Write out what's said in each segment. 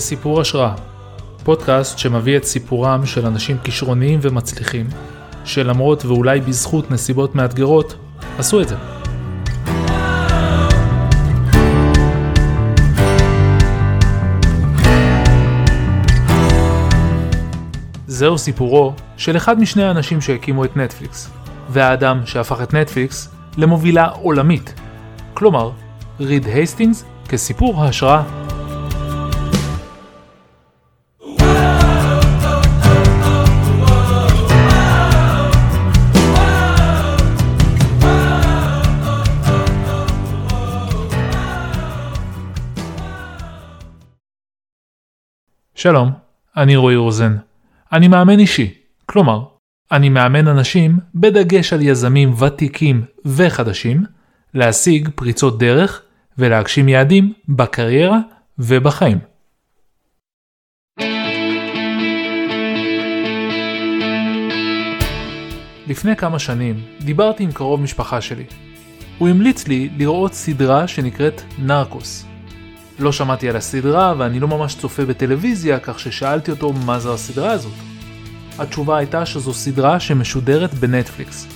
כסיפור השראה, פודקאסט שמביא את סיפורם של אנשים כישרוניים ומצליחים, שלמרות ואולי בזכות נסיבות מאתגרות, עשו את זה. זהו סיפורו של אחד משני האנשים שהקימו את נטפליקס, והאדם שהפך את נטפליקס למובילה עולמית. כלומר, ריד הייסטינגס כסיפור ההשראה. שלום, אני רועי רוזן. אני מאמן אישי, כלומר, אני מאמן אנשים, בדגש על יזמים ותיקים וחדשים, להשיג פריצות דרך ולהגשים יעדים בקריירה ובחיים. לפני כמה שנים דיברתי עם קרוב משפחה שלי. הוא המליץ לי לראות סדרה שנקראת נרקוס. לא שמעתי על הסדרה ואני לא ממש צופה בטלוויזיה, כך ששאלתי אותו מה זו הסדרה הזאת. התשובה הייתה שזו סדרה שמשודרת בנטפליקס.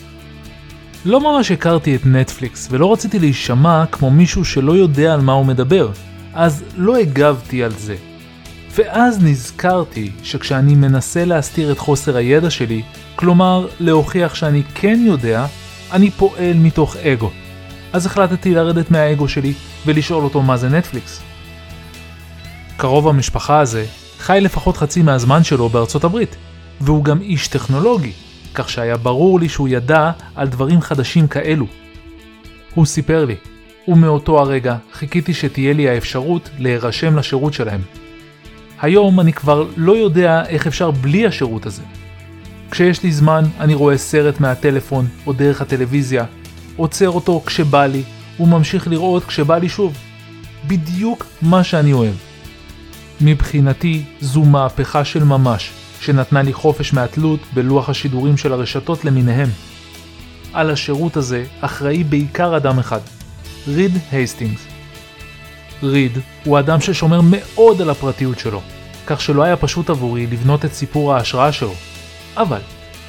לא ממש הכרתי את נטפליקס ולא רציתי להישמע כמו מישהו שלא יודע על מה הוא מדבר, אז לא הגבתי על זה. ואז נזכרתי שכשאני מנסה להסתיר את חוסר הידע שלי, כלומר להוכיח שאני כן יודע, אני פועל מתוך אגו. אז החלטתי לרדת מהאגו שלי ולשאול אותו מה זה נטפליקס. קרוב המשפחה הזה חי לפחות חצי מהזמן שלו בארצות הברית, והוא גם איש טכנולוגי, כך שהיה ברור לי שהוא ידע על דברים חדשים כאלו. הוא סיפר לי, ומאותו הרגע חיכיתי שתהיה לי האפשרות להירשם לשירות שלהם. היום אני כבר לא יודע איך אפשר בלי השירות הזה. כשיש לי זמן אני רואה סרט מהטלפון או דרך הטלוויזיה, עוצר אותו כשבא לי, וממשיך לראות כשבא לי שוב. בדיוק מה שאני אוהב. מבחינתי זו מהפכה של ממש, שנתנה לי חופש מהתלות בלוח השידורים של הרשתות למיניהם. על השירות הזה אחראי בעיקר אדם אחד, ריד הייסטינגס. ריד הוא אדם ששומר מאוד על הפרטיות שלו, כך שלא היה פשוט עבורי לבנות את סיפור ההשראה שלו. אבל,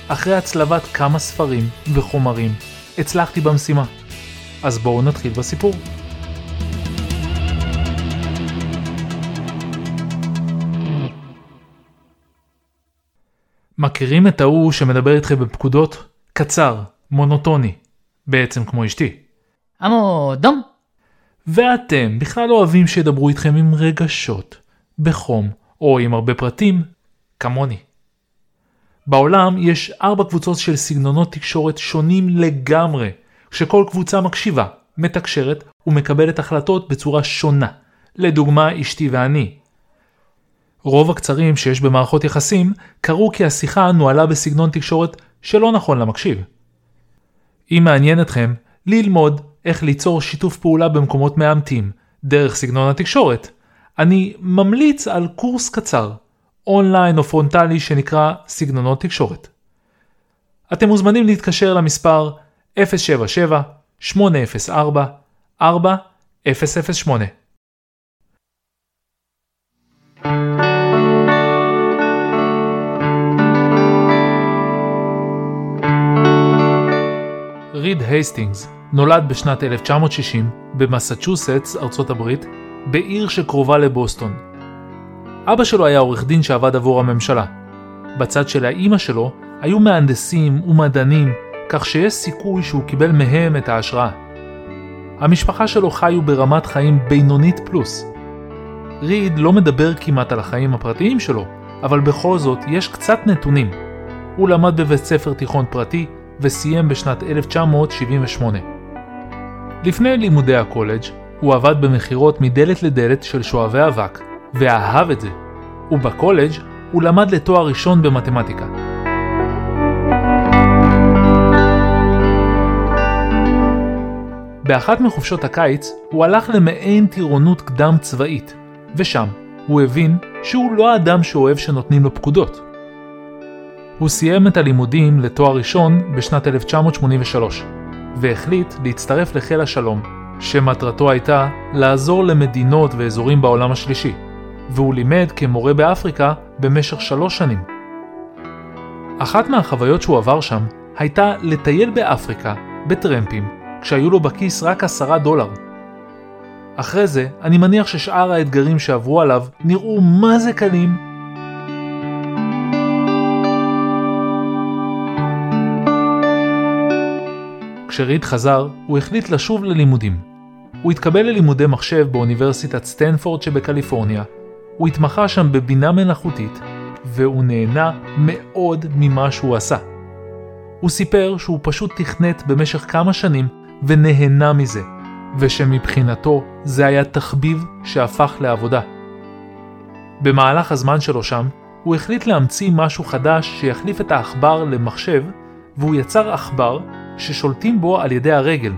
אחרי הצלבת כמה ספרים וחומרים, הצלחתי במשימה. אז בואו נתחיל בסיפור. מכירים את ההוא שמדבר איתכם בפקודות? קצר, מונוטוני, בעצם כמו אשתי. אמו דום. ואתם בכלל לא אוהבים שידברו איתכם עם רגשות, בחום או עם הרבה פרטים, כמוני. בעולם יש ארבע קבוצות של סגנונות תקשורת שונים לגמרי, שכל קבוצה מקשיבה, מתקשרת ומקבלת החלטות בצורה שונה. לדוגמה אשתי ואני, רוב הקצרים שיש במערכות יחסים קרו כי השיחה נוהלה בסגנון תקשורת שלא נכון למקשיב. אם מעניין אתכם, ללמוד איך ליצור שיתוף פעולה במקומות מאמתים, דרך סגנון התקשורת, אני ממליץ על קורס קצר, אונליין או פרונטלי שנקרא סגנונות תקשורת. אתם מוזמנים להתקשר למספר 077-804-4008. ריד הייסטינגס נולד בשנת 1960 במסצ'וסטס, ארצות הברית, בעיר שקרובה לבוסטון. אבא שלו היה עורך דין שעבד עבור הממשלה. בצד של האימא שלו היו מהנדסים ומדענים, כך שיש סיכוי שהוא קיבל מהם את ההשראה. המשפחה שלו חיו ברמת חיים בינונית פלוס. ריד לא מדבר כמעט על החיים הפרטיים שלו, אבל בכל זאת יש קצת נתונים. הוא למד בבית ספר תיכון פרטי, וסיים בשנת 1978. לפני לימודי הקולג' הוא עבד במכירות מדלת לדלת של שואבי אבק, ואהב את זה, ובקולג' הוא למד לתואר ראשון במתמטיקה. באחת מחופשות הקיץ הוא הלך למעין טירונות קדם צבאית, ושם הוא הבין שהוא לא האדם שאוהב שנותנים לו פקודות. הוא סיים את הלימודים לתואר ראשון בשנת 1983, והחליט להצטרף לחיל השלום, שמטרתו הייתה לעזור למדינות ואזורים בעולם השלישי. והוא לימד כמורה באפריקה במשך שלוש שנים. אחת מהחוויות שהוא עבר שם הייתה לטייל באפריקה, בטרמפים, כשהיו לו בכיס רק עשרה דולר. אחרי זה, אני מניח ששאר האתגרים שעברו עליו נראו מה זה קלים. כשריד חזר, הוא החליט לשוב ללימודים. הוא התקבל ללימודי מחשב באוניברסיטת סטנפורד שבקליפורניה. הוא התמחה שם בבינה מלאכותית, והוא נהנה מאוד ממה שהוא עשה. הוא סיפר שהוא פשוט תכנת במשך כמה שנים ונהנה מזה, ושמבחינתו זה היה תחביב שהפך לעבודה. במהלך הזמן שלו שם, הוא החליט להמציא משהו חדש שיחליף את העכבר למחשב, והוא יצר עכבר ששולטים בו על ידי הרגל.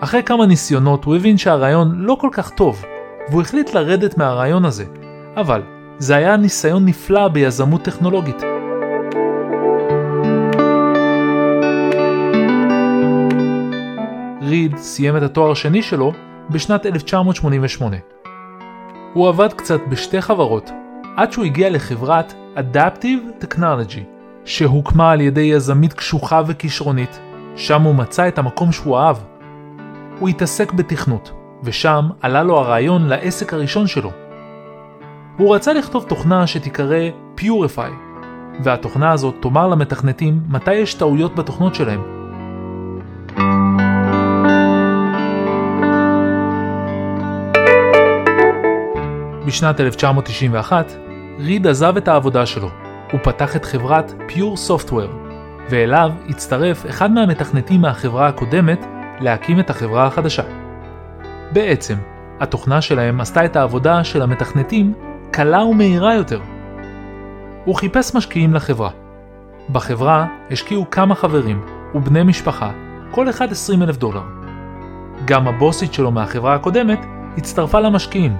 אחרי כמה ניסיונות הוא הבין שהרעיון לא כל כך טוב, והוא החליט לרדת מהרעיון הזה, אבל זה היה ניסיון נפלא ביזמות טכנולוגית. ריד סיים את התואר השני שלו בשנת 1988. הוא עבד קצת בשתי חברות, עד שהוא הגיע לחברת Adaptive Technology, שהוקמה על ידי יזמית קשוחה וכישרונית, שם הוא מצא את המקום שהוא אהב. הוא התעסק בתכנות, ושם עלה לו הרעיון לעסק הראשון שלו. הוא רצה לכתוב תוכנה שתיקרא Purify, והתוכנה הזאת תאמר למתכנתים מתי יש טעויות בתוכנות שלהם. בשנת 1991, ריד עזב את העבודה שלו. הוא פתח את חברת Pure Software, ואליו הצטרף אחד מהמתכנתים מהחברה הקודמת להקים את החברה החדשה. בעצם, התוכנה שלהם עשתה את העבודה של המתכנתים קלה ומהירה יותר. הוא חיפש משקיעים לחברה. בחברה השקיעו כמה חברים ובני משפחה, כל אחד 20 אלף דולר. גם הבוסית שלו מהחברה הקודמת הצטרפה למשקיעים.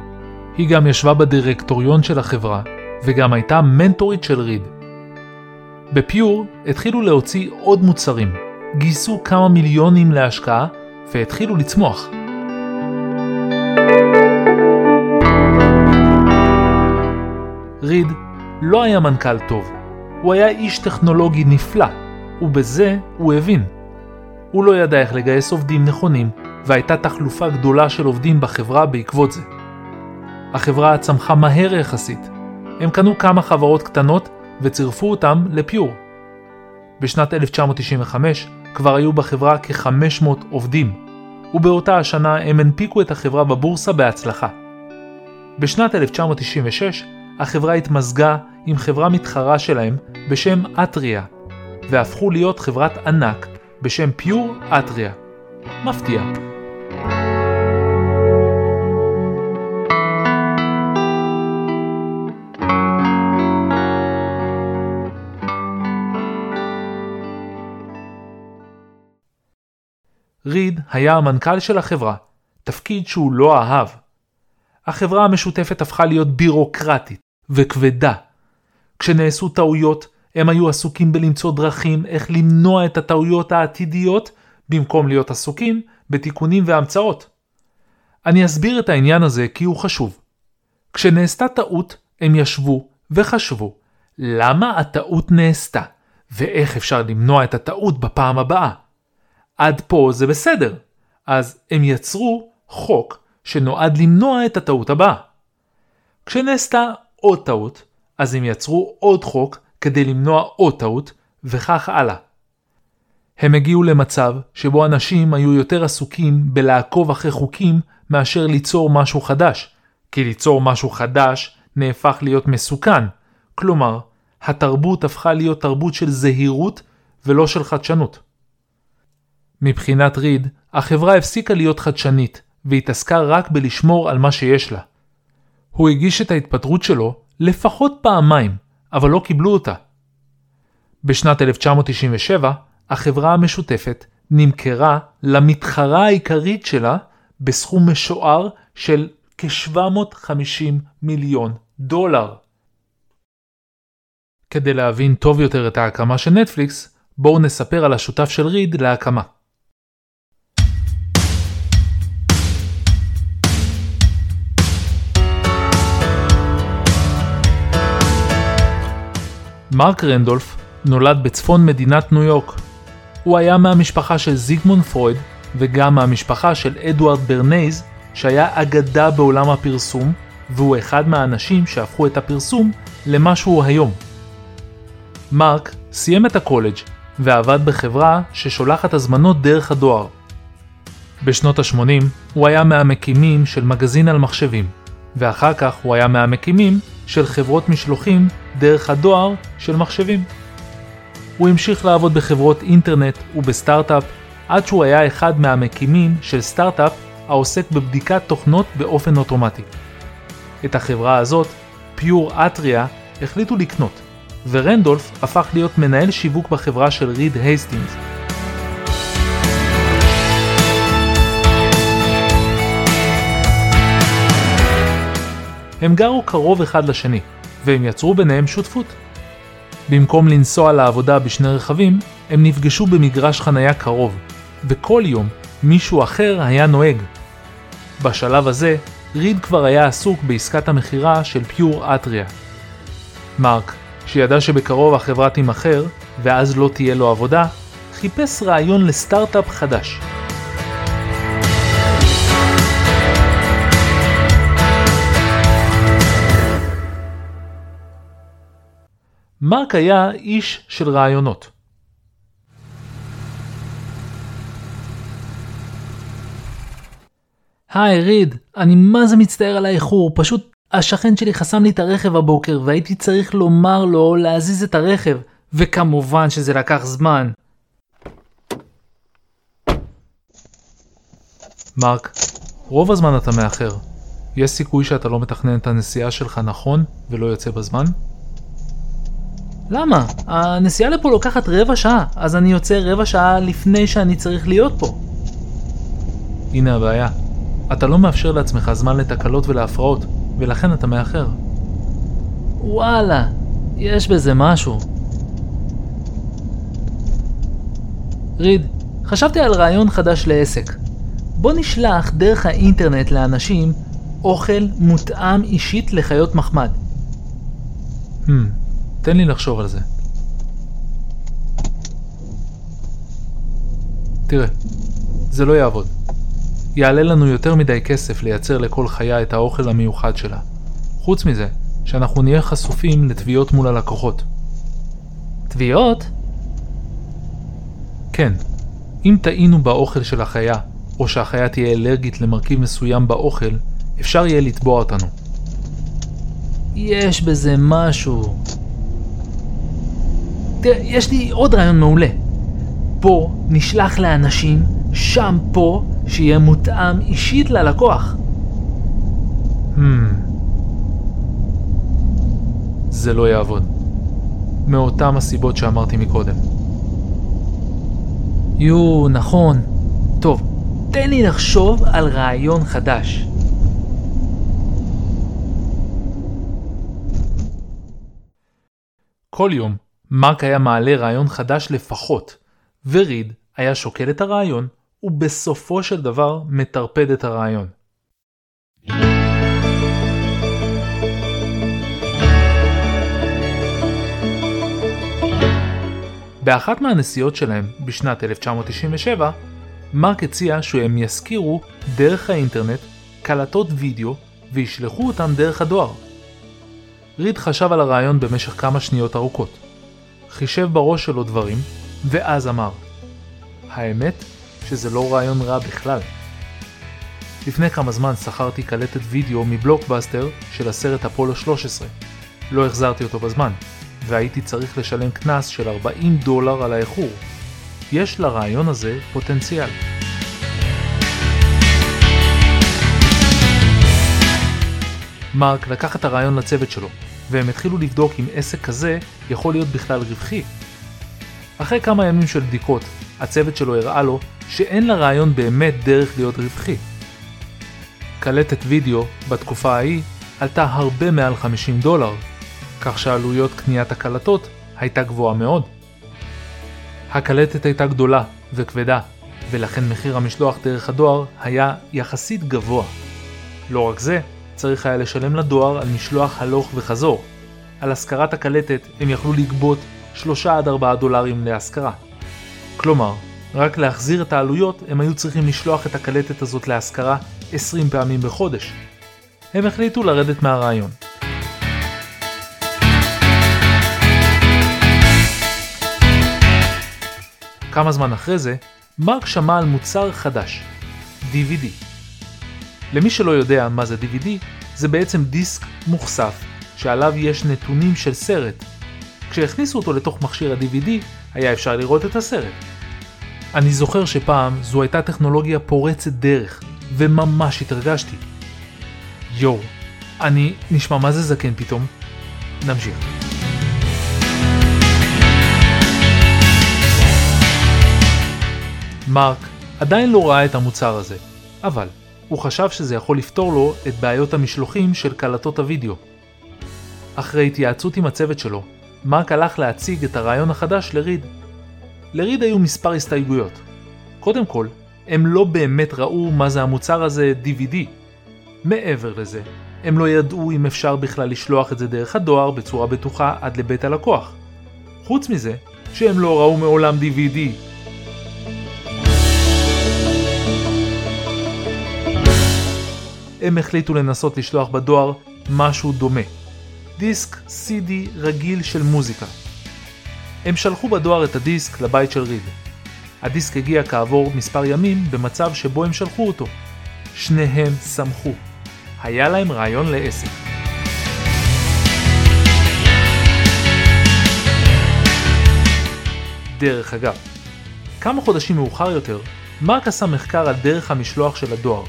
היא גם ישבה בדירקטוריון של החברה, וגם הייתה מנטורית של ריד. בפיור התחילו להוציא עוד מוצרים, גייסו כמה מיליונים להשקעה והתחילו לצמוח. ריד לא היה מנכ"ל טוב, הוא היה איש טכנולוגי נפלא, ובזה הוא הבין. הוא לא ידע איך לגייס עובדים נכונים, והייתה תחלופה גדולה של עובדים בחברה בעקבות זה. החברה צמחה מהר יחסית. הם קנו כמה חברות קטנות וצירפו אותם לפיור. בשנת 1995 כבר היו בחברה כ-500 עובדים, ובאותה השנה הם הנפיקו את החברה בבורסה בהצלחה. בשנת 1996 החברה התמזגה עם חברה מתחרה שלהם בשם אטריה, והפכו להיות חברת ענק בשם פיור אטריה. מפתיע. ריד היה המנכ"ל של החברה, תפקיד שהוא לא אהב. החברה המשותפת הפכה להיות בירוקרטית וכבדה. כשנעשו טעויות, הם היו עסוקים בלמצוא דרכים איך למנוע את הטעויות העתידיות, במקום להיות עסוקים בתיקונים והמצאות. אני אסביר את העניין הזה כי הוא חשוב. כשנעשתה טעות, הם ישבו וחשבו למה הטעות נעשתה, ואיך אפשר למנוע את הטעות בפעם הבאה. עד פה זה בסדר. אז הם יצרו חוק שנועד למנוע את הטעות הבאה. כשנעשתה עוד טעות, אז הם יצרו עוד חוק כדי למנוע עוד טעות, וכך הלאה. הם הגיעו למצב שבו אנשים היו יותר עסוקים בלעקוב אחרי חוקים מאשר ליצור משהו חדש, כי ליצור משהו חדש נהפך להיות מסוכן. כלומר, התרבות הפכה להיות תרבות של זהירות ולא של חדשנות. מבחינת ריד, החברה הפסיקה להיות חדשנית, והתעסקה רק בלשמור על מה שיש לה. הוא הגיש את ההתפטרות שלו לפחות פעמיים, אבל לא קיבלו אותה. בשנת 1997, החברה המשותפת נמכרה למתחרה העיקרית שלה בסכום משוער של כ-750 מיליון דולר. כדי להבין טוב יותר את ההקמה של נטפליקס, בואו נספר על השותף של ריד להקמה. מרק רנדולף נולד בצפון מדינת ניו יורק. הוא היה מהמשפחה של זיגמונד פרויד וגם מהמשפחה של אדוארד ברנייז שהיה אגדה בעולם הפרסום והוא אחד מהאנשים שהפכו את הפרסום למה שהוא היום. מרק סיים את הקולג' ועבד בחברה ששולחת הזמנות דרך הדואר. בשנות ה-80 הוא היה מהמקימים של מגזין על מחשבים, ואחר כך הוא היה מהמקימים של חברות משלוחים דרך הדואר של מחשבים. הוא המשיך לעבוד בחברות אינטרנט ובסטארט-אפ עד שהוא היה אחד מהמקימים של סטארט-אפ העוסק בבדיקת תוכנות באופן אוטומטי. את החברה הזאת, פיור אטריה, החליטו לקנות, ורנדולף הפך להיות מנהל שיווק בחברה של ריד הייסטינגס. הם גרו קרוב אחד לשני, והם יצרו ביניהם שותפות. במקום לנסוע לעבודה בשני רכבים, הם נפגשו במגרש חניה קרוב, וכל יום מישהו אחר היה נוהג. בשלב הזה, ריד כבר היה עסוק בעסקת המכירה של פיור אטריה. מרק, שידע שבקרוב החברה תימכר, ואז לא תהיה לו עבודה, חיפש רעיון לסטארט-אפ חדש. מרק היה איש של רעיונות. היי ריד, אני מה זה מצטער על האיחור, פשוט השכן שלי חסם לי את הרכב הבוקר והייתי צריך לומר לו להזיז את הרכב, וכמובן שזה לקח זמן. מרק, רוב הזמן אתה מאחר. יש סיכוי שאתה לא מתכנן את הנסיעה שלך נכון ולא יוצא בזמן? למה? הנסיעה לפה לוקחת רבע שעה, אז אני יוצא רבע שעה לפני שאני צריך להיות פה. הנה הבעיה. אתה לא מאפשר לעצמך זמן לתקלות ולהפרעות, ולכן אתה מאחר. וואלה, יש בזה משהו. ריד, חשבתי על רעיון חדש לעסק. בוא נשלח דרך האינטרנט לאנשים אוכל מותאם אישית לחיות מחמד. Hmm, תן לי לחשוב על זה. תראה, זה לא יעבוד. יעלה לנו יותר מדי כסף לייצר לכל חיה את האוכל המיוחד שלה. חוץ מזה, שאנחנו נהיה חשופים לתביעות מול הלקוחות. תביעות? כן, אם טעינו באוכל של החיה, או שהחיה תהיה אלרגית למרכיב מסוים באוכל, אפשר יהיה לתבוע אותנו. יש בזה משהו. תראה, יש לי עוד רעיון מעולה. פה נשלח לאנשים, שם פה, שיהיה מותאם אישית ללקוח. Hmm. זה לא יעבוד. מאותם הסיבות שאמרתי מקודם. יו, נכון. טוב, תן לי לחשוב על רעיון חדש. כל יום, מרק היה מעלה רעיון חדש לפחות, וריד היה שוקל את הרעיון, ובסופו של דבר מטרפד את הרעיון. באחת מהנסיעות שלהם בשנת 1997, מרק הציע שהם ישכירו דרך האינטרנט קלטות וידאו וישלחו אותם דרך הדואר. ריד חשב על הרעיון במשך כמה שניות ארוכות. חישב בראש שלו דברים, ואז אמר, האמת שזה לא רעיון רע בכלל. לפני כמה זמן שכרתי קלטת וידאו מבלוקבאסטר של הסרט אפולו 13. לא החזרתי אותו בזמן, והייתי צריך לשלם קנס של 40 דולר על האיחור. יש לרעיון הזה פוטנציאל. מרק לקח את הרעיון לצוות שלו, והם התחילו לבדוק אם עסק כזה יכול להיות בכלל רווחי. אחרי כמה ימים של בדיקות, הצוות שלו הראה לו שאין לרעיון באמת דרך להיות רווחי. קלטת וידאו בתקופה ההיא עלתה הרבה מעל 50 דולר, כך שעלויות קניית הקלטות הייתה גבוהה מאוד. הקלטת הייתה גדולה וכבדה, ולכן מחיר המשלוח דרך הדואר היה יחסית גבוה. לא רק זה, צריך היה לשלם לדואר על משלוח הלוך וחזור. על השכרת הקלטת הם יכלו לגבות 3 עד 4 דולרים להשכרה. כלומר, רק להחזיר את העלויות הם היו צריכים לשלוח את הקלטת הזאת להשכרה 20 פעמים בחודש. הם החליטו לרדת מהרעיון. כמה זמן אחרי זה, מרק שמע על מוצר חדש, DVD. למי שלא יודע מה זה DVD, זה בעצם דיסק מוכסף, שעליו יש נתונים של סרט. כשהכניסו אותו לתוך מכשיר ה-DVD, היה אפשר לראות את הסרט. אני זוכר שפעם זו הייתה טכנולוגיה פורצת דרך, וממש התרגשתי. יואו, אני נשמע מה זה זקן פתאום. נמשיך. מרק עדיין לא ראה את המוצר הזה, אבל הוא חשב שזה יכול לפתור לו את בעיות המשלוחים של קלטות הוידאו. אחרי התייעצות עם הצוות שלו, מרק הלך להציג את הרעיון החדש לריד. לריד היו מספר הסתייגויות. קודם כל, הם לא באמת ראו מה זה המוצר הזה DVD. מעבר לזה, הם לא ידעו אם אפשר בכלל לשלוח את זה דרך הדואר בצורה בטוחה עד לבית הלקוח. חוץ מזה, שהם לא ראו מעולם DVD. הם החליטו לנסות לשלוח בדואר משהו דומה. דיסק CD רגיל של מוזיקה. הם שלחו בדואר את הדיסק לבית של ריד. הדיסק הגיע כעבור מספר ימים במצב שבו הם שלחו אותו. שניהם שמחו. היה להם רעיון לעסק. דרך אגב, כמה חודשים מאוחר יותר, מרק עשה מחקר על דרך המשלוח של הדואר,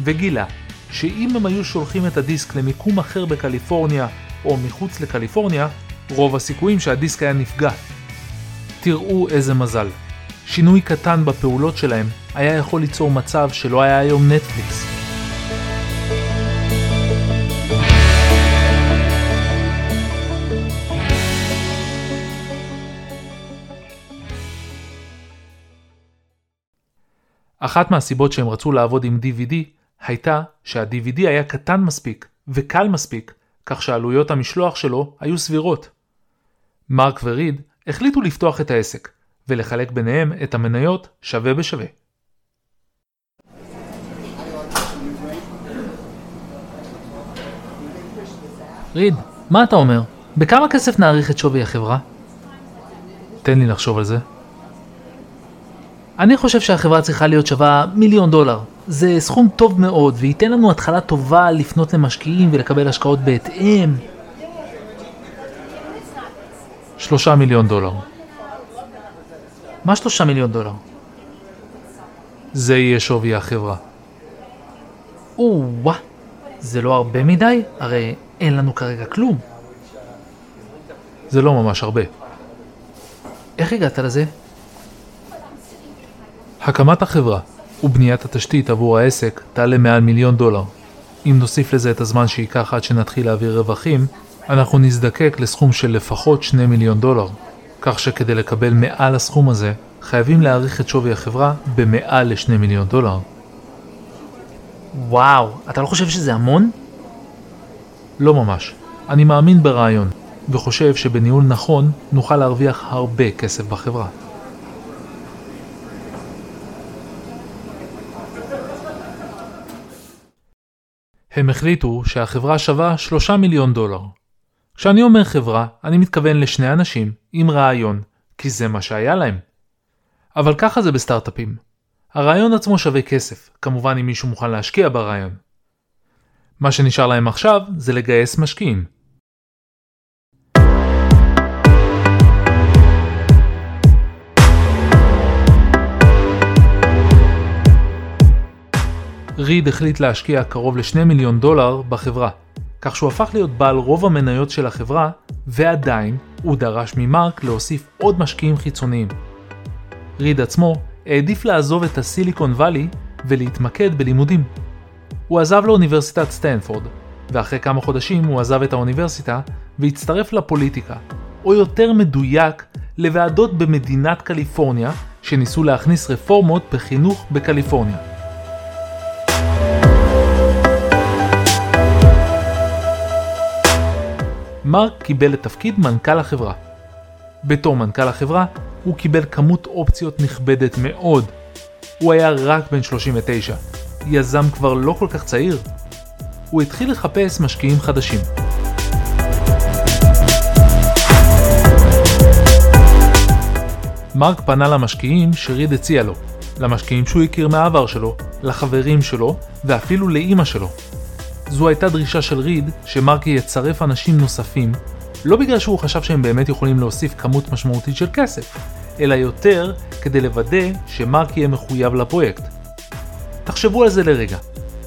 וגילה שאם הם היו שולחים את הדיסק למיקום אחר בקליפורניה או מחוץ לקליפורניה, רוב הסיכויים שהדיסק היה נפגע. תראו איזה מזל. שינוי קטן בפעולות שלהם היה יכול ליצור מצב שלא היה היום נטפליקס. אחת מהסיבות שהם רצו לעבוד עם DVD הייתה שה-DVD היה קטן מספיק וקל מספיק, כך שעלויות המשלוח שלו היו סבירות. מרק וריד החליטו לפתוח את העסק, ולחלק ביניהם את המניות שווה בשווה. ריד, מה אתה אומר? בכמה כסף נעריך את שווי החברה? תן לי לחשוב על זה. אני חושב שהחברה צריכה להיות שווה מיליון דולר. זה סכום טוב מאוד וייתן לנו התחלה טובה לפנות למשקיעים ולקבל השקעות בהתאם. שלושה מיליון דולר. מה שלושה מיליון דולר? זה יהיה שווי החברה. או-אה, זה לא הרבה מדי? הרי אין לנו כרגע כלום. זה לא ממש הרבה. איך הגעת לזה? הקמת החברה ובניית התשתית עבור העסק תעלה מעל מיליון דולר. אם נוסיף לזה את הזמן שייקח עד שנתחיל להעביר רווחים, אנחנו נזדקק לסכום של לפחות 2 מיליון דולר. כך שכדי לקבל מעל הסכום הזה, חייבים להעריך את שווי החברה במעל ל-2 מיליון דולר. וואו, אתה לא חושב שזה המון? לא ממש. אני מאמין ברעיון, וחושב שבניהול נכון נוכל להרוויח הרבה כסף בחברה. הם החליטו שהחברה שווה 3 מיליון דולר. כשאני אומר חברה, אני מתכוון לשני אנשים עם רעיון, כי זה מה שהיה להם. אבל ככה זה בסטארט-אפים. הרעיון עצמו שווה כסף, כמובן אם מישהו מוכן להשקיע ברעיון. מה שנשאר להם עכשיו זה לגייס משקיעים. ריד החליט להשקיע קרוב ל-2 מיליון דולר בחברה, כך שהוא הפך להיות בעל רוב המניות של החברה, ועדיין הוא דרש ממרק להוסיף עוד משקיעים חיצוניים. ריד עצמו העדיף לעזוב את הסיליקון וואלי ולהתמקד בלימודים. הוא עזב לאוניברסיטת סטנפורד, ואחרי כמה חודשים הוא עזב את האוניברסיטה והצטרף לפוליטיקה, או יותר מדויק, לוועדות במדינת קליפורניה שניסו להכניס רפורמות בחינוך בקליפורניה. מרק קיבל את תפקיד מנכ"ל החברה. בתור מנכ"ל החברה, הוא קיבל כמות אופציות נכבדת מאוד. הוא היה רק בן 39, יזם כבר לא כל כך צעיר. הוא התחיל לחפש משקיעים חדשים. מרק פנה למשקיעים שריד הציע לו, למשקיעים שהוא הכיר מהעבר שלו, לחברים שלו ואפילו לאימא שלו. זו הייתה דרישה של ריד שמרק יצרף אנשים נוספים, לא בגלל שהוא חשב שהם באמת יכולים להוסיף כמות משמעותית של כסף, אלא יותר כדי לוודא שמרק יהיה מחויב לפרויקט. תחשבו על זה לרגע.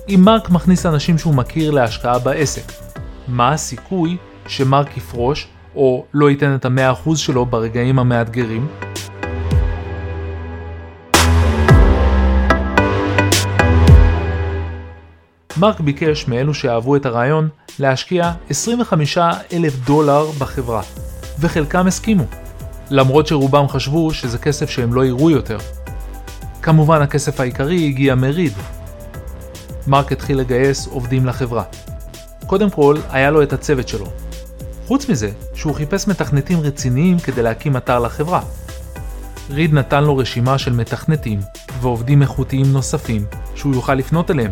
אם מרק מכניס אנשים שהוא מכיר להשקעה בעסק, מה הסיכוי שמרק יפרוש או לא ייתן את המאה אחוז שלו ברגעים המאתגרים? מרק ביקש מאלו שאהבו את הרעיון להשקיע 25 אלף דולר בחברה, וחלקם הסכימו, למרות שרובם חשבו שזה כסף שהם לא יראו יותר. כמובן הכסף העיקרי הגיע מריד. מרק התחיל לגייס עובדים לחברה. קודם כל, היה לו את הצוות שלו. חוץ מזה, שהוא חיפש מתכנתים רציניים כדי להקים אתר לחברה. ריד נתן לו רשימה של מתכנתים ועובדים איכותיים נוספים שהוא יוכל לפנות אליהם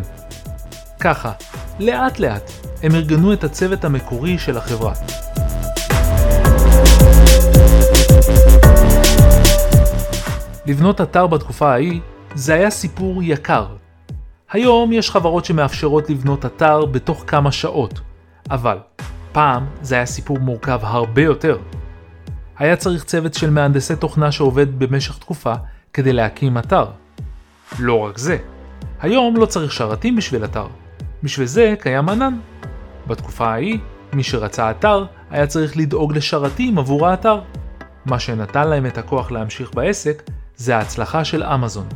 ככה, לאט לאט, הם ארגנו את הצוות המקורי של החברה. לבנות אתר בתקופה ההיא זה היה סיפור יקר. היום יש חברות שמאפשרות לבנות אתר בתוך כמה שעות, אבל פעם זה היה סיפור מורכב הרבה יותר. היה צריך צוות של מהנדסי תוכנה שעובד במשך תקופה כדי להקים אתר. לא רק זה, היום לא צריך שרתים בשביל אתר, בשביל זה קיים ענן. בתקופה ההיא, מי שרצה אתר היה צריך לדאוג לשרתים עבור האתר. מה שנתן להם את הכוח להמשיך בעסק זה ההצלחה של אמזון.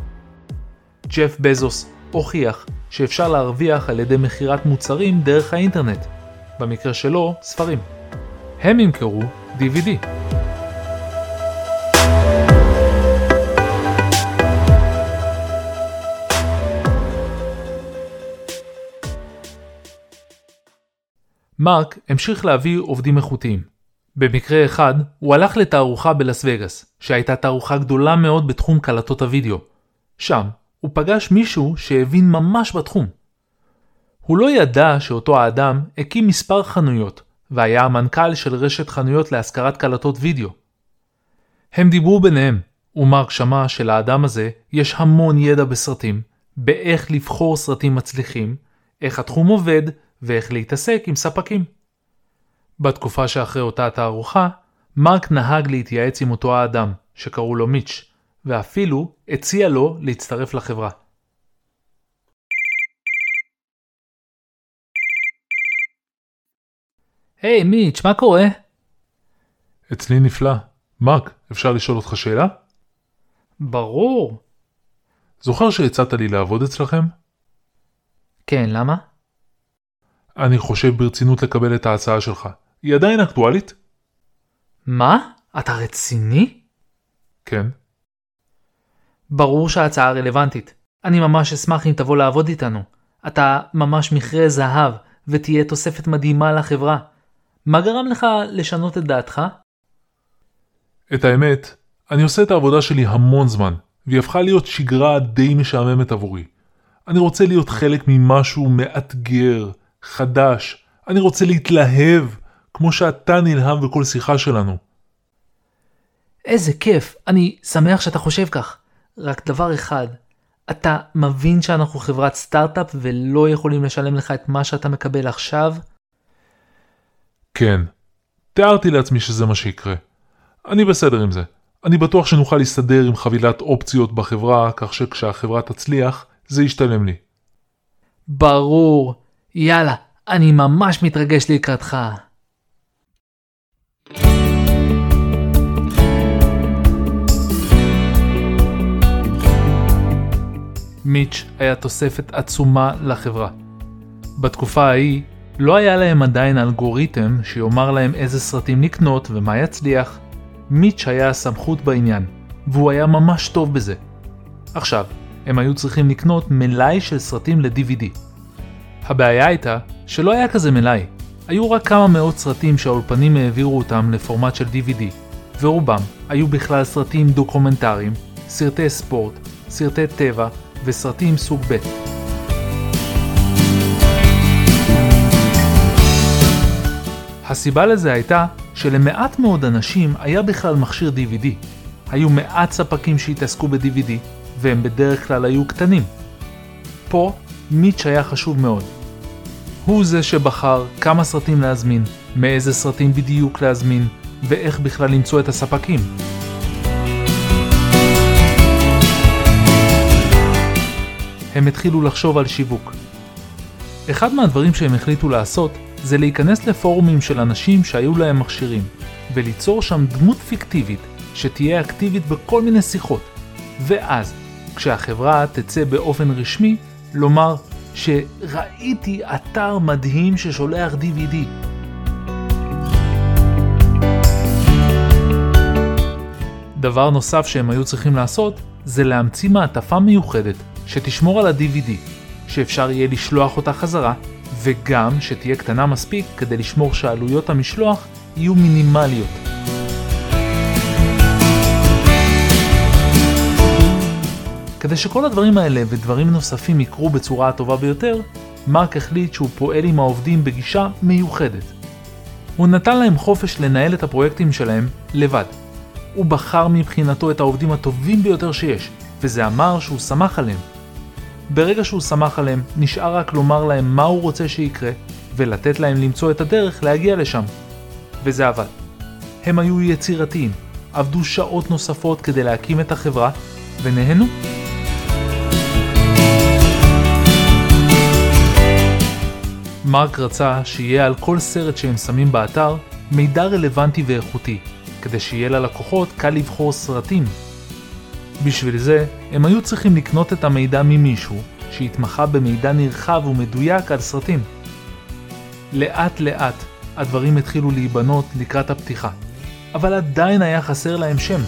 ג'ף בזוס הוכיח שאפשר להרוויח על ידי מכירת מוצרים דרך האינטרנט, במקרה שלו ספרים. הם ימכרו DVD. מרק המשיך להביא עובדים איכותיים. במקרה אחד, הוא הלך לתערוכה בלאס וגאס, שהייתה תערוכה גדולה מאוד בתחום קלטות הוידאו. שם, הוא פגש מישהו שהבין ממש בתחום. הוא לא ידע שאותו האדם הקים מספר חנויות, והיה המנכ"ל של רשת חנויות להשכרת קלטות וידאו. הם דיברו ביניהם, ומרק שמע שלאדם הזה יש המון ידע בסרטים, באיך לבחור סרטים מצליחים, איך התחום עובד ואיך להתעסק עם ספקים. בתקופה שאחרי אותה תערוכה, מרק נהג להתייעץ עם אותו האדם, שקראו לו מיץ', ואפילו הציע לו להצטרף לחברה. היי hey, מיץ', מה קורה? אצלי נפלא. מרק, אפשר לשאול אותך שאלה? ברור. זוכר שהצעת לי לעבוד אצלכם? כן, למה? אני חושב ברצינות לקבל את ההצעה שלך. היא עדיין אקטואלית? מה? אתה רציני? כן. ברור שההצעה רלוונטית. אני ממש אשמח אם תבוא לעבוד איתנו. אתה ממש מכרה זהב, ותהיה תוספת מדהימה לחברה. מה גרם לך לשנות את דעתך? את האמת, אני עושה את העבודה שלי המון זמן, והיא הפכה להיות שגרה די משעממת עבורי. אני רוצה להיות חלק ממשהו מאתגר, חדש, אני רוצה להתלהב, כמו שאתה נלהב בכל שיחה שלנו. איזה כיף, אני שמח שאתה חושב כך. רק דבר אחד, אתה מבין שאנחנו חברת סטארט-אפ ולא יכולים לשלם לך את מה שאתה מקבל עכשיו? כן, תיארתי לעצמי שזה מה שיקרה. אני בסדר עם זה. אני בטוח שנוכל להסתדר עם חבילת אופציות בחברה, כך שכשהחברה תצליח, זה ישתלם לי. ברור. יאללה, אני ממש מתרגש לקראתך. מיץ' היה תוספת עצומה לחברה. בתקופה ההיא לא היה להם עדיין אלגוריתם שיאמר להם איזה סרטים לקנות ומה יצליח. מיץ' היה הסמכות בעניין, והוא היה ממש טוב בזה. עכשיו, הם היו צריכים לקנות מלאי של סרטים ל-DVD. הבעיה הייתה שלא היה כזה מלאי, היו רק כמה מאות סרטים שהאולפנים העבירו אותם לפורמט של DVD, ורובם היו בכלל סרטים דוקומנטריים, סרטי ספורט, סרטי טבע וסרטים סוג ב'. הסיבה לזה הייתה שלמעט מאוד אנשים היה בכלל מכשיר DVD. היו מעט ספקים שהתעסקו ב-DVD, והם בדרך כלל היו קטנים. פה מיץ' היה חשוב מאוד. הוא זה שבחר כמה סרטים להזמין, מאיזה סרטים בדיוק להזמין, ואיך בכלל למצוא את הספקים. הם התחילו לחשוב על שיווק. אחד מהדברים שהם החליטו לעשות זה להיכנס לפורומים של אנשים שהיו להם מכשירים, וליצור שם דמות פיקטיבית שתהיה אקטיבית בכל מיני שיחות, ואז, כשהחברה תצא באופן רשמי, לומר שראיתי אתר מדהים ששולח DVD. דבר נוסף שהם היו צריכים לעשות זה להמציא מעטפה מיוחדת שתשמור על ה-DVD, שאפשר יהיה לשלוח אותה חזרה, וגם שתהיה קטנה מספיק כדי לשמור שעלויות המשלוח יהיו מינימליות. כדי שכל הדברים האלה ודברים נוספים יקרו בצורה הטובה ביותר, מרק החליט שהוא פועל עם העובדים בגישה מיוחדת. הוא נתן להם חופש לנהל את הפרויקטים שלהם לבד. הוא בחר מבחינתו את העובדים הטובים ביותר שיש, וזה אמר שהוא שמח עליהם. ברגע שהוא שמח עליהם, נשאר רק לומר להם מה הוא רוצה שיקרה, ולתת להם למצוא את הדרך להגיע לשם. וזה עבד. הם היו יצירתיים, עבדו שעות נוספות כדי להקים את החברה, ונהנו. מרק רצה שיהיה על כל סרט שהם שמים באתר מידע רלוונטי ואיכותי, כדי שיהיה ללקוחות קל לבחור סרטים. בשביל זה, הם היו צריכים לקנות את המידע ממישהו שהתמחה במידע נרחב ומדויק על סרטים. לאט לאט הדברים התחילו להיבנות לקראת הפתיחה, אבל עדיין היה חסר להם שם.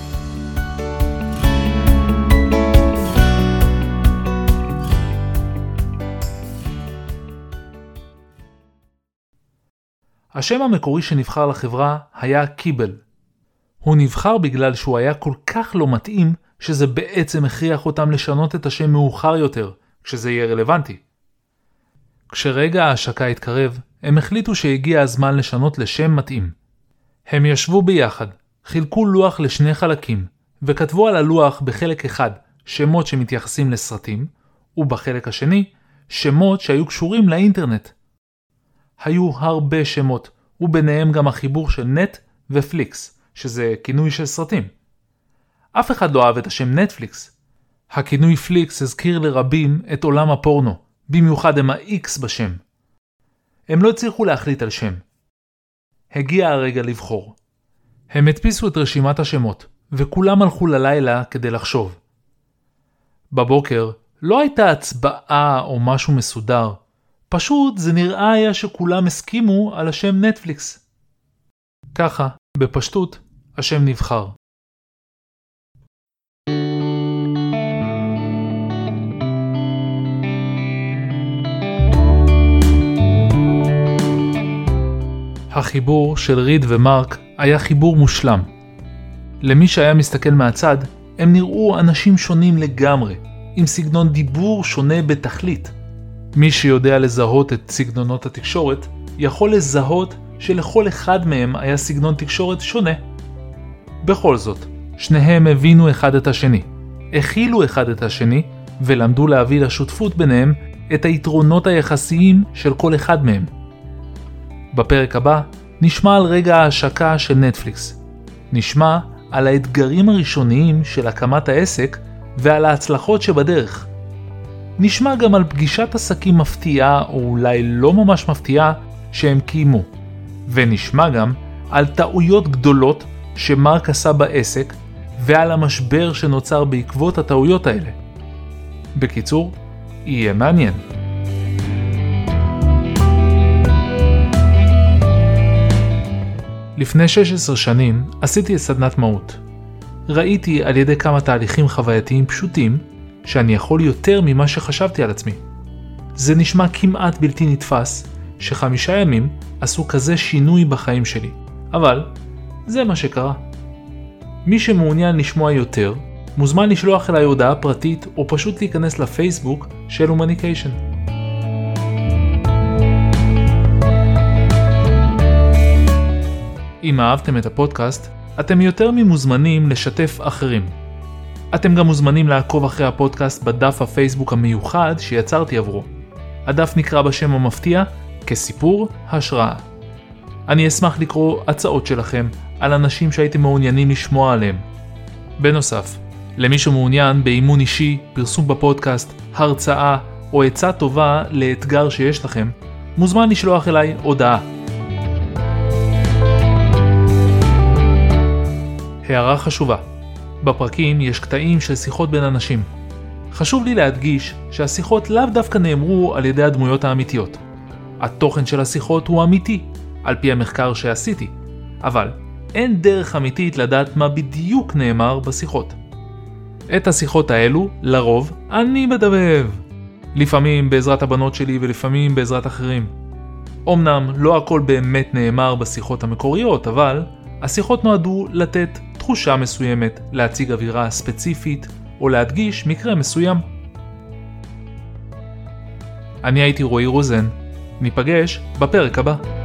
השם המקורי שנבחר לחברה היה קיבל. הוא נבחר בגלל שהוא היה כל כך לא מתאים, שזה בעצם הכריח אותם לשנות את השם מאוחר יותר, כשזה יהיה רלוונטי. כשרגע ההשקה התקרב, הם החליטו שהגיע הזמן לשנות לשם מתאים. הם ישבו ביחד, חילקו לוח לשני חלקים, וכתבו על הלוח בחלק אחד שמות שמתייחסים לסרטים, ובחלק השני שמות שהיו קשורים לאינטרנט. היו הרבה שמות, וביניהם גם החיבור של נט ופליקס, שזה כינוי של סרטים. אף אחד לא אהב את השם נטפליקס. הכינוי פליקס הזכיר לרבים את עולם הפורנו, במיוחד עם ה-X בשם. הם לא הצליחו להחליט על שם. הגיע הרגע לבחור. הם הדפיסו את רשימת השמות, וכולם הלכו ללילה כדי לחשוב. בבוקר לא הייתה הצבעה או משהו מסודר, פשוט זה נראה היה שכולם הסכימו על השם נטפליקס. ככה, בפשטות, השם נבחר. החיבור של ריד ומרק היה חיבור מושלם. למי שהיה מסתכל מהצד, הם נראו אנשים שונים לגמרי, עם סגנון דיבור שונה בתכלית. מי שיודע לזהות את סגנונות התקשורת, יכול לזהות שלכל אחד מהם היה סגנון תקשורת שונה. בכל זאת, שניהם הבינו אחד את השני, הכילו אחד את השני, ולמדו להביא לשותפות ביניהם את היתרונות היחסיים של כל אחד מהם. בפרק הבא נשמע על רגע ההשקה של נטפליקס. נשמע על האתגרים הראשוניים של הקמת העסק ועל ההצלחות שבדרך. נשמע גם על פגישת עסקים מפתיעה או אולי לא ממש מפתיעה שהם קיימו. ונשמע גם על טעויות גדולות שמרק עשה בעסק ועל המשבר שנוצר בעקבות הטעויות האלה. בקיצור, יהיה מעניין. לפני 16 שנים עשיתי את סדנת מהות. ראיתי על ידי כמה תהליכים חווייתיים פשוטים שאני יכול יותר ממה שחשבתי על עצמי. זה נשמע כמעט בלתי נתפס שחמישה ימים עשו כזה שינוי בחיים שלי, אבל זה מה שקרה. מי שמעוניין לשמוע יותר, מוזמן לשלוח אליי הודעה פרטית או פשוט להיכנס לפייסבוק של הומניקיישן. אם אהבתם את הפודקאסט, אתם יותר ממוזמנים לשתף אחרים. אתם גם מוזמנים לעקוב אחרי הפודקאסט בדף הפייסבוק המיוחד שיצרתי עבורו. הדף נקרא בשם המפתיע כסיפור השראה. אני אשמח לקרוא הצעות שלכם על אנשים שהייתם מעוניינים לשמוע עליהם. בנוסף, למי שמעוניין באימון אישי, פרסום בפודקאסט, הרצאה או עצה טובה לאתגר שיש לכם, מוזמן לשלוח אליי הודעה. הערה חשובה בפרקים יש קטעים של שיחות בין אנשים. חשוב לי להדגיש שהשיחות לאו דווקא נאמרו על ידי הדמויות האמיתיות. התוכן של השיחות הוא אמיתי, על פי המחקר שעשיתי, אבל אין דרך אמיתית לדעת מה בדיוק נאמר בשיחות. את השיחות האלו, לרוב, אני מדבב. לפעמים בעזרת הבנות שלי ולפעמים בעזרת אחרים. אמנם לא הכל באמת נאמר בשיחות המקוריות, אבל השיחות נועדו לתת תחושה מסוימת, להציג אווירה ספציפית או להדגיש מקרה מסוים. אני הייתי רועי רוזן, ניפגש בפרק הבא.